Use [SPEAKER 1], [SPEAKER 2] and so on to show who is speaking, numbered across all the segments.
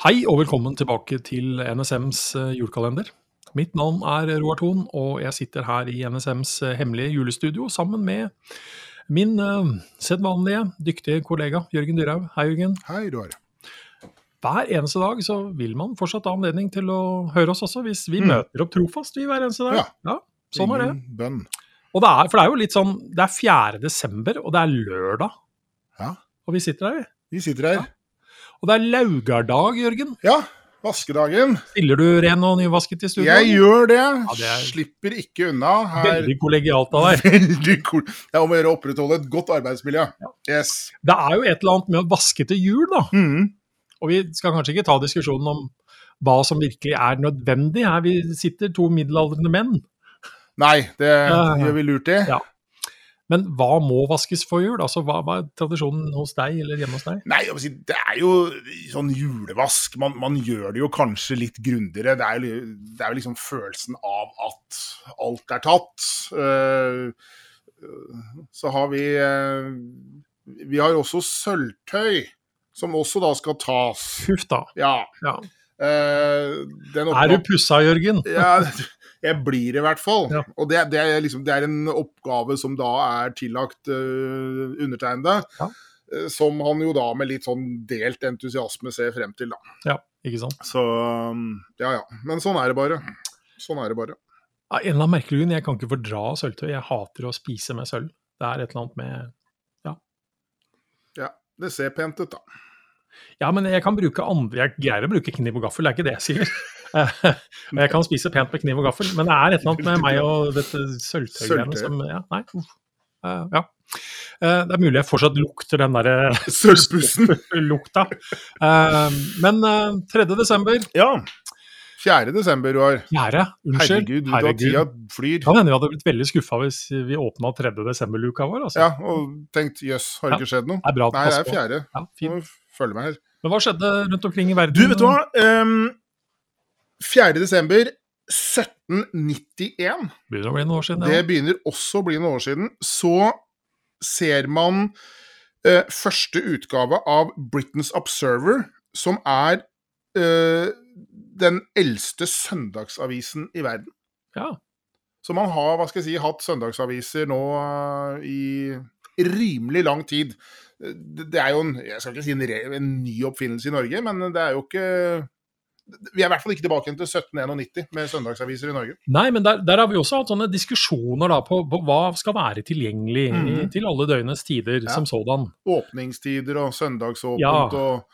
[SPEAKER 1] Hei og velkommen tilbake til NSMs eh, julekalender. Mitt navn er Roar Thon, og jeg sitter her i NSMs eh, hemmelige julestudio sammen med min uh, sedvanlige, dyktige kollega Jørgen Dyrhaug. Hei, Jørgen.
[SPEAKER 2] Hei, Roar.
[SPEAKER 1] Hver eneste dag så vil man fortsatt ha anledning til å høre oss også, hvis vi
[SPEAKER 2] Mm.
[SPEAKER 1] møter opp trofast vi hver eneste dag.
[SPEAKER 2] Ja.
[SPEAKER 1] sånn er det.
[SPEAKER 2] Ingen Bønn.
[SPEAKER 1] Og det er, for det er jo litt sånn, det er 4. desember, og det er lørdag,
[SPEAKER 2] Ja,
[SPEAKER 1] og vi sitter her. vi.
[SPEAKER 2] vi sitter her.
[SPEAKER 1] Og det er laugardag, Jørgen.
[SPEAKER 2] Ja, vaskedagen.
[SPEAKER 1] Stiller du ren og nyvasket i studio?
[SPEAKER 2] Jeg gjør det.
[SPEAKER 1] det er-
[SPEAKER 2] Slipper ikke unna. Her.
[SPEAKER 1] Veldig kollegialt av deg.
[SPEAKER 2] Veldig cool. Det er om å gjøre å opprettholde et godt arbeidsmiljø. Yes.
[SPEAKER 1] Det er jo et eller annet med å vaske til jul, da.
[SPEAKER 2] Mm.
[SPEAKER 1] Og vi skal kanskje ikke ta diskusjonen om hva som virkelig er nødvendig. Her vi sitter to middelaldrende menn.
[SPEAKER 2] Nei, det
[SPEAKER 1] Ja.
[SPEAKER 2] gjør vi lurt i.
[SPEAKER 1] Ja. Men hva må vaskes for jul? Altså, hva, hva er tradisjonen hos deg eller hjemme hos deg?
[SPEAKER 2] Nei, si, det er jo sånn julevask. Man, man gjør det jo kanskje litt grundigere. Det er, jo, det er jo liksom følelsen av at alt er tatt. Eh, så har vi eh, Vi har også sølvtøy, som også da skal tas.
[SPEAKER 1] Huff da.
[SPEAKER 2] Ja.
[SPEAKER 1] Ja.
[SPEAKER 2] den
[SPEAKER 1] Er du pussa, Jørgen?
[SPEAKER 2] ja, jeg blir det i hvert fall.
[SPEAKER 1] Ja.
[SPEAKER 2] Og det, det, er liksom, det er en oppgave som da er tillagt uh, undertegnede.
[SPEAKER 1] Ja.
[SPEAKER 2] eh, Som han jo da med litt sånn delt entusiasme ser frem til, da.
[SPEAKER 1] Ja, ikke sant?
[SPEAKER 2] Så um, ja ja. Men sånn er det bare. Sånn er det bare.
[SPEAKER 1] Ja, en eller annen merkelig grunn, jeg kan ikke fordra sølvtøy. Jeg hater å spise med sølv. Det er et eller annet med
[SPEAKER 2] Ja. Ja, det ser pent ut, da.
[SPEAKER 1] Ja, men jeg kan bruke andre Jeg greier å bruke kniv og gaffel, det er ikke det jeg sier. Jeg kan spise pent med kniv og gaffel, men det er et eller annet med meg og dette sølvtøyet
[SPEAKER 2] Sølvtøy.
[SPEAKER 1] som ja, Nei. Eh, ja. Uh, det er mulig jeg fortsatt lukter den derre
[SPEAKER 2] Sølvpussen!
[SPEAKER 1] lukta. uh, men eh, 3. desember
[SPEAKER 2] Ja. 4. desember, Roar.
[SPEAKER 1] Fjerde, unnskyld.
[SPEAKER 2] Herregud, da tida flyr.
[SPEAKER 1] Kan hende vi hadde blitt veldig skuffa hvis vi åpna 3. desember-luka vår. Altså.
[SPEAKER 2] Ja, og tenkt jøss, har det ikke skjedd noe?
[SPEAKER 1] Det er bra
[SPEAKER 2] Nei, det er fjerde.
[SPEAKER 1] Ja, fint.
[SPEAKER 2] følge med her.
[SPEAKER 1] Men hva skjedde rundt omkring i verden?
[SPEAKER 2] Du, vet du hva? Um, 4. desember 1791,
[SPEAKER 1] Begynner å bli noen år siden. Ja.
[SPEAKER 2] det begynner også å bli noen år siden, så ser man uh, første utgave av Britain's Observer, som er eh, den eldste søndagsavisen i verden.
[SPEAKER 1] Ja.
[SPEAKER 2] Så man har hva skal jeg si, hatt søndagsaviser nå eh, i rimelig lang tid. Det, er jo en, jeg skal ikke si en, en ny oppfinnelse i Norge, men det er jo ikke Vi er i hvert fall ikke tilbake til 1791 med søndagsaviser i Norge.
[SPEAKER 1] Nei, men der, der har vi også hatt sånne diskusjoner da på, på hva skal være tilgjengelig i,
[SPEAKER 2] Mhm.
[SPEAKER 1] til alle døgnets tider
[SPEAKER 2] Ja.
[SPEAKER 1] som sådan.
[SPEAKER 2] Åpningstider og søndagsåpent
[SPEAKER 1] Ja.
[SPEAKER 2] og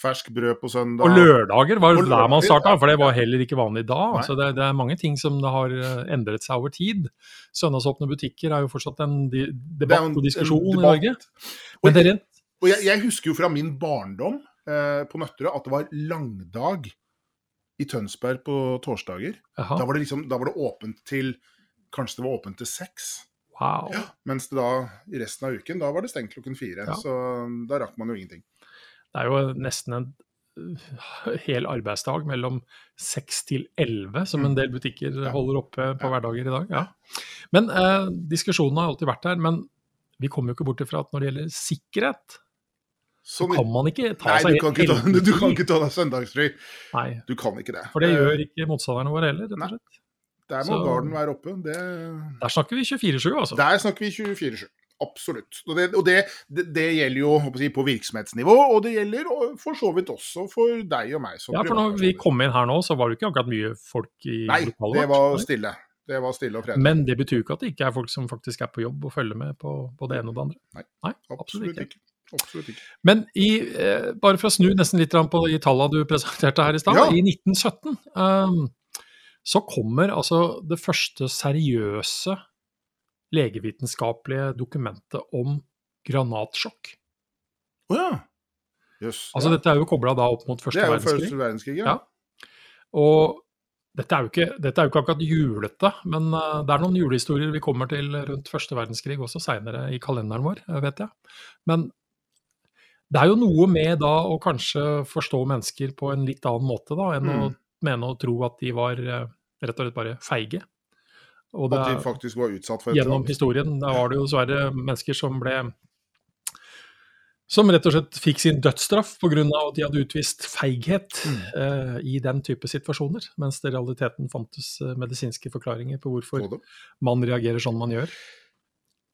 [SPEAKER 2] fersk brød på søndag.
[SPEAKER 1] Og lørdager var
[SPEAKER 2] Og
[SPEAKER 1] der man
[SPEAKER 2] lørdager,
[SPEAKER 1] starta, for det var heller ikke vanlig da.
[SPEAKER 2] Nei.
[SPEAKER 1] Så det, det er mange ting som det har eh, endret seg over tid. Søndagsåpne butikker er jo fortsatt en debatt
[SPEAKER 2] en-
[SPEAKER 1] og diskusjon
[SPEAKER 2] debatt.
[SPEAKER 1] i. Norge.
[SPEAKER 2] Og-
[SPEAKER 1] Men dere,
[SPEAKER 2] Og jeg, jeg husker jo fra min barndom eh, på Nøtterøy at det var langdag i Tønsberg på torsdager. Da var det liksom, da var det åpent til Kanskje det var åpent til seks.
[SPEAKER 1] wow.
[SPEAKER 2] Mens det da i resten av uken, da var det stengt klokken fire.
[SPEAKER 1] Ja.
[SPEAKER 2] Så da rakk man jo ingenting.
[SPEAKER 1] Det er jo nesten en uh, hel arbeidsdag mellom 6 til 11 som en
[SPEAKER 2] Mm.
[SPEAKER 1] del butikker holder oppe på hverdager i dag. Ja. Men eh, diskusjonen har alltid vært der. Men vi kommer jo ikke bort ifra at når det gjelder sikkerhet, så kan man ikke ta
[SPEAKER 2] Nei,
[SPEAKER 1] seg
[SPEAKER 2] du kan, ikke ta, du kan ikke ta deg søndagsfri.
[SPEAKER 1] Nei,
[SPEAKER 2] Du kan ikke det.
[SPEAKER 1] for det
[SPEAKER 2] Eh,
[SPEAKER 1] gjør ikke motstanderne våre heller, rett og slett.
[SPEAKER 2] Der må
[SPEAKER 1] så-
[SPEAKER 2] garden være oppe. Det,
[SPEAKER 1] Der snakker vi 24-7, altså.
[SPEAKER 2] der snakker vi 24-7. Absolutt. Og, det, og det, det, gjelder jo si, på virksomhetsnivå, og det gjelder for så vidt også for deg og meg.
[SPEAKER 1] Ja, for når vi kom inn her nå, så var det ikke akkurat mye folk i
[SPEAKER 2] Nei,
[SPEAKER 1] lokalet.
[SPEAKER 2] det var
[SPEAKER 1] Nei.
[SPEAKER 2] stille. Det var stille og fredelig.
[SPEAKER 1] Men det betyr jo ikke at det ikke er folk som faktisk er på jobb og følger med på, på det ene og det andre.
[SPEAKER 2] Nei,
[SPEAKER 1] absolutt
[SPEAKER 2] Absolutt
[SPEAKER 1] ikke.
[SPEAKER 2] ikke. Absolutt ikke.
[SPEAKER 1] Men i, eh, bare for å snu nesten litt på de tallene du presenterte her i stad.
[SPEAKER 2] Ja.
[SPEAKER 1] I 1917 um, så kommer altså det første seriøse legevitenskapelige dokumentet om granatsjokk.
[SPEAKER 2] Å ja. Jøss.
[SPEAKER 1] Altså
[SPEAKER 2] ja.
[SPEAKER 1] Dette er jo kobla opp mot
[SPEAKER 2] Det
[SPEAKER 1] første
[SPEAKER 2] er jo
[SPEAKER 1] verdenskrig.
[SPEAKER 2] første verdenskrig, ja.
[SPEAKER 1] Ja. Og dette er, ikke, dette er jo ikke akkurat julete, men eh, det er noen julehistorier vi kommer til rundt første verdenskrig også seinere i kalenderen vår, eh, vet jeg. Men det er jo noe med da å kanskje forstå mennesker på en litt annen måte da, enn å
[SPEAKER 2] Mm.
[SPEAKER 1] mene og tro at de var eh, rett og slett bare feige. Og det
[SPEAKER 2] At de faktisk var utsatt for et
[SPEAKER 1] gjennom historien da var det jo dessverre mennesker som ble Som rett og slett fikk sin dødsstraff pga. at de hadde utvist feighet eh, i den type situasjoner. Mens det i realiteten fantes eh, medisinske forklaringer på hvorfor man reagerer sånn man gjør.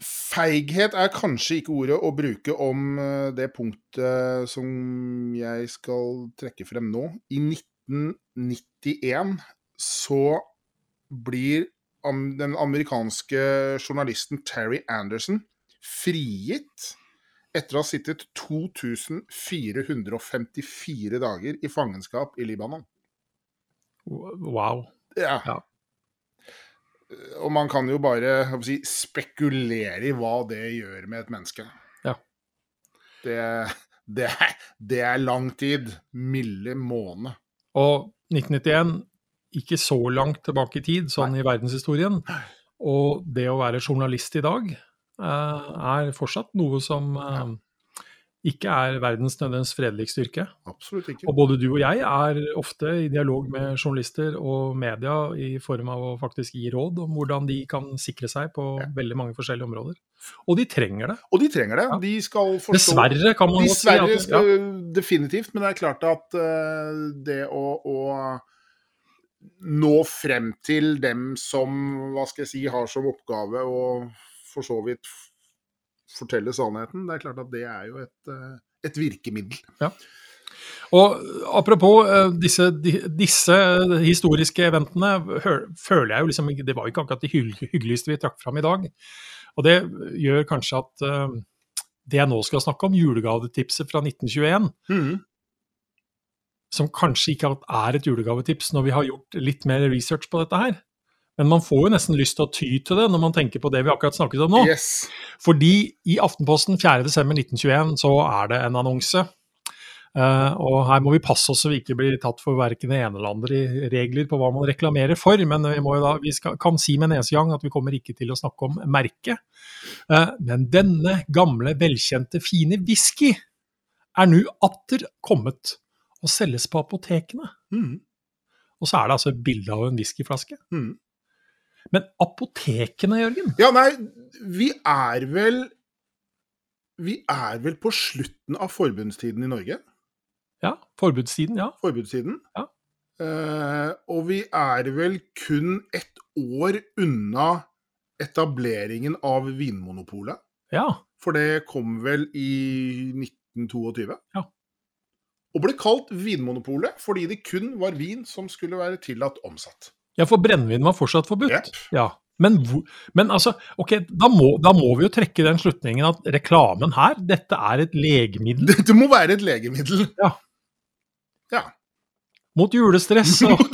[SPEAKER 2] Feighet er kanskje ikke ordet å bruke om eh, det punktet som jeg skal trekke frem nå. I 1991 så blir den amerikanske journalisten Terry Anderson frigitt etter å ha sittet 2454 dager i fangenskap i Libanon.
[SPEAKER 1] Wow.
[SPEAKER 2] Ja.
[SPEAKER 1] Ja.
[SPEAKER 2] Og man kan jo bare si, spekulere i hva det gjør med et menneske.
[SPEAKER 1] Ja.
[SPEAKER 2] Det, det, det er lang tid. Milde måned.
[SPEAKER 1] Og 1991, ikke så langt tilbake i tid, sånn i verdenshistorien. Og det å være journalist i dag eh, er fortsatt noe som eh, ikke er verdens nødvendigvis fredeligste yrke.
[SPEAKER 2] Absolutt ikke.
[SPEAKER 1] Og både du og jeg er ofte i dialog med journalister og media i form av å faktisk gi råd om hvordan de kan sikre seg på
[SPEAKER 2] Ja.
[SPEAKER 1] veldig mange forskjellige områder. Og de trenger det.
[SPEAKER 2] Og de trenger det.
[SPEAKER 1] Ja.
[SPEAKER 2] De skal forstå
[SPEAKER 1] Dessverre, kan man godt si.
[SPEAKER 2] Dessverre,
[SPEAKER 1] ja.
[SPEAKER 2] skal, definitivt. Men det er klart at eh, det å, å nå frem til dem som, hva skal jeg si, har som oppgave å for så vidt fortelle sannheten, det er klart at det er jo et, eh, et virkemiddel.
[SPEAKER 1] Og apropos eh, disse, disse historiske eventene, føler jeg jo liksom Det var ikke akkurat det hyggeligste vi trakk fram i dag. Og det gjør kanskje at eh, det jeg nå skal snakke om, julegavetipset fra 1921, som kanskje ikke er et julegavetips når vi har gjort litt mer research på dette her. Men man får jo nesten lyst til å ty til det når man tenker på det vi akkurat snakket om nå.
[SPEAKER 2] Yes.
[SPEAKER 1] Fordi i Aftenposten 4.12.1921 så er det en annonse. Uh, og her må vi passe oss så vi ikke blir tatt for verken det ene eller andre i regler på hva man reklamerer for, men vi, da, vi skal, kan si med en eneste gang at vi kommer ikke til å snakke om merket. Uh, men denne gamle, velkjente, fine whisky er nå atter kommet og selges på apotekene.
[SPEAKER 2] Mm.
[SPEAKER 1] Og så er det altså et bilde av en whiskyflaske.
[SPEAKER 2] Mm.
[SPEAKER 1] Men apotekene, Jørgen?
[SPEAKER 2] Ja, nei, vi er vel Vi er vel på slutten av forbundstiden i Norge.
[SPEAKER 1] Ja, forbudstiden, ja.
[SPEAKER 2] forbudstiden.
[SPEAKER 1] Ja.
[SPEAKER 2] Eh, og vi er vel kun ett år unna etableringen av Vinmonopolet.
[SPEAKER 1] Ja,
[SPEAKER 2] For det kom vel i 1922.
[SPEAKER 1] Ja.
[SPEAKER 2] Og ble kalt Vinmonopolet fordi det kun var vin som skulle være tillatt omsatt.
[SPEAKER 1] Ja, for brennevin var fortsatt forbudt.
[SPEAKER 2] Yep.
[SPEAKER 1] Ja. Men, men altså, ok, da må, da må vi jo trekke den slutningen at reklamen her, dette er et legemiddel
[SPEAKER 2] Dette må være et legemiddel.
[SPEAKER 1] Ja.
[SPEAKER 2] Ja.
[SPEAKER 1] mot julestress. Og,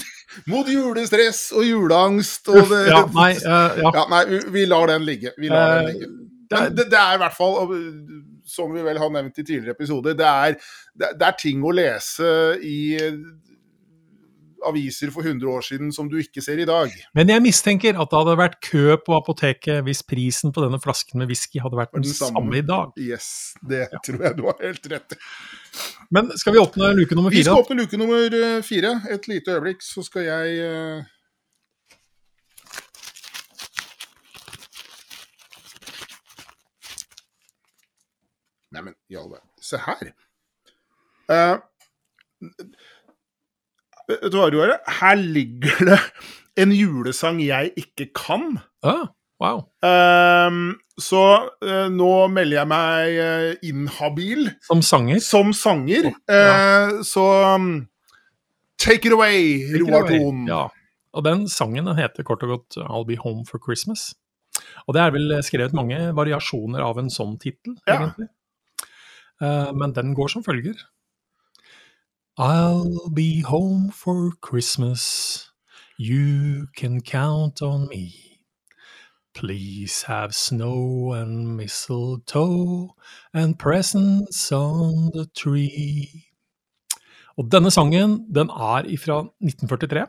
[SPEAKER 2] Mot, julestress og juleangst og det
[SPEAKER 1] ja, nei, uh, ja.
[SPEAKER 2] Ja, nei, vi- lar den ligge. Vi lar den
[SPEAKER 1] Eh,
[SPEAKER 2] ligge. Men det, det er i hvert fall, som vi vel har nevnt i tidligere episoder, det er, det, det er ting å lese i eh, aviser for 100 år siden som du ikke ser i dag.
[SPEAKER 1] Men jeg mistenker at det hadde vært kø på apoteket hvis prisen på denne flasken med whisky hadde vært den
[SPEAKER 2] Den samme.
[SPEAKER 1] samme i dag.
[SPEAKER 2] Yes, det tror jeg du har helt rett i.
[SPEAKER 1] Men skal vi åpne luke nummer fire?
[SPEAKER 2] Vi skal åpne luke nummer eh, fire. Et lite øyeblikk, så skal jeg Neimen, i all verden. Se her. Uh, vet du hva, Roar? Her ligger det en julesang jeg ikke kan.
[SPEAKER 1] Ah, wow.
[SPEAKER 2] Ehm, så uh, nå melder jeg meg inhabil
[SPEAKER 1] Som sanger.
[SPEAKER 2] som sanger.
[SPEAKER 1] ja.
[SPEAKER 2] Eh, så um, take it away,
[SPEAKER 1] Take
[SPEAKER 2] Roar. Thon.
[SPEAKER 1] Ja. Og den sangen heter kort og godt I'll Be Home for Christmas. Og det er vel skrevet mange variasjoner av en sånn tittel,
[SPEAKER 2] Ja.
[SPEAKER 1] egentlig. Eh, men den går som følger. I'll be home for Christmas. You can count on me. Please have snow and mistletoe and presents on the tree. Og denne sangen, den er fra 1943.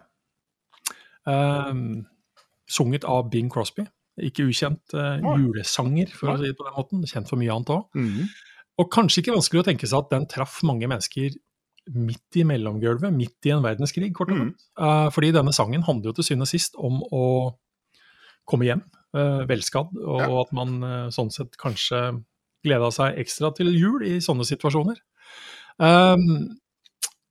[SPEAKER 1] Um, sunget av Bing Crosby. Ikke ukjent
[SPEAKER 2] uh,
[SPEAKER 1] julesanger, for å si det på den måten. Kjent for mye annet òg.
[SPEAKER 2] Mhm.
[SPEAKER 1] Og kanskje ikke vanskelig å tenke seg at den traff mange mennesker midt i mellomgulvet, midt i en verdenskrig, kort og godt. Mm. Uh, fordi denne sangen handler jo til syvende og sist om å komme hjem uh, velskadd, og
[SPEAKER 2] Ja.
[SPEAKER 1] at man uh, sånn sett kanskje gleda seg ekstra til jul i sånne situasjoner. Um,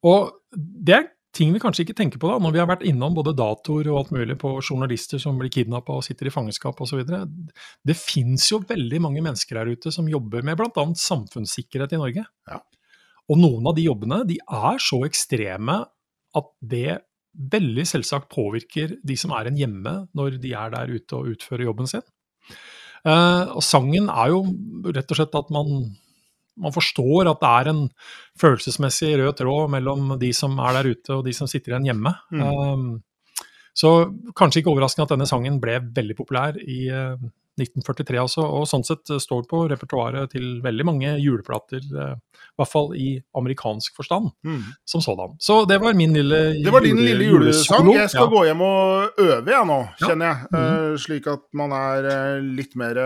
[SPEAKER 1] og det er ting vi kanskje ikke tenker på da, når vi har vært innom både datoer og alt mulig på journalister som blir kidnappa og sitter i fangenskap osv. Det fins jo veldig mange mennesker her ute som jobber med bl.a. samfunnssikkerhet i Norge.
[SPEAKER 2] Ja.
[SPEAKER 1] Og noen av de jobbene de er så ekstreme at det veldig selvsagt påvirker de som er en hjemme når de er der ute og utfører jobben sin. Uh, og sangen er jo rett og slett at man man forstår at det er en følelsesmessig rød tråd mellom de som er der ute og de som sitter igjen hjemme. Mm. Um, så kanskje ikke overraskende at denne sangen ble veldig populær i uh, 1943 også, og sånn sett står på repertoaret til veldig mange juleplater, uh, i hvert fall i amerikansk forstand, mm. som sådan. Så det var min lille
[SPEAKER 2] Det var din jule, lille julesang. Jeg skal ja. gå hjem og øve jeg nå, kjenner jeg. Uh, slik at man er litt mer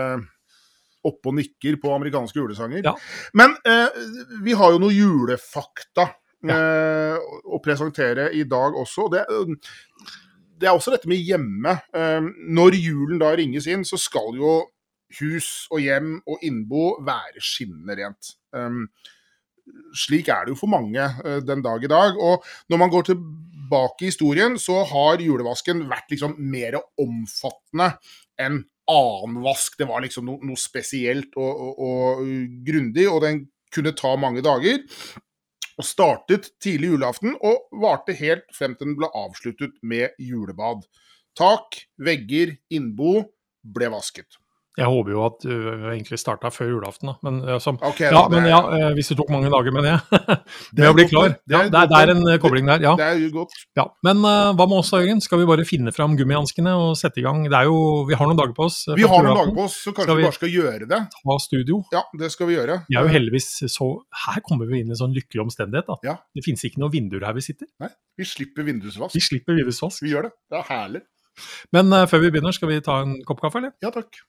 [SPEAKER 2] oppe og nikker på amerikanske julesanger. Ja. Men eh, vi har jo noe julefakta ja. eh, å presentere i dag også. Det, det, er også dette med hjemme. Eh, når julen da ringes inn, så skal jo hus og hjem og innbo være skinnende rent. Um, slik er det jo for mange den dag i dag. Og når man går tilbake i historien, så har julevasken vært liksom mer omfattende enn annen vask. Det var liksom no, noe spesielt og, og, og grundig, og den kunne ta mange dager. Og startet tidlig julaften og varte helt frem til den ble avsluttet med julebad. Tak, vegger, innbo ble vasket.
[SPEAKER 1] Jeg håper jo at du egentlig starta før julaften, da. Men, som, okay, ja, men ja, eh, hvis det tok mange dager med det. med å bli klar. Det, er, det er en eh, kobling der, ja.
[SPEAKER 2] Det er jo godt.
[SPEAKER 1] Ja, men uh, hva med oss, Jørgen? Skal vi bare finne fram gummihanskene og sette i gang? Det er jo, Vi har noen dager på oss.
[SPEAKER 2] Vi har noen dager på oss, så kanskje vi, vi bare skal gjøre det.
[SPEAKER 1] Ta studio.
[SPEAKER 2] Ja, det skal vi gjøre.
[SPEAKER 1] Vi er jo heldigvis så Her kommer vi inn i en sånn lykkelig omstendighet. da.
[SPEAKER 2] Ja.
[SPEAKER 1] Det finnes ikke noen vinduer her vi sitter.
[SPEAKER 2] Nei, vi slipper vindusvask.
[SPEAKER 1] Vi slipper vindusvask.
[SPEAKER 2] Vi gjør det. Det er herlig.
[SPEAKER 1] Men uh, før vi begynner, skal vi ta en kopp kaffe, eller?
[SPEAKER 2] Ja takk.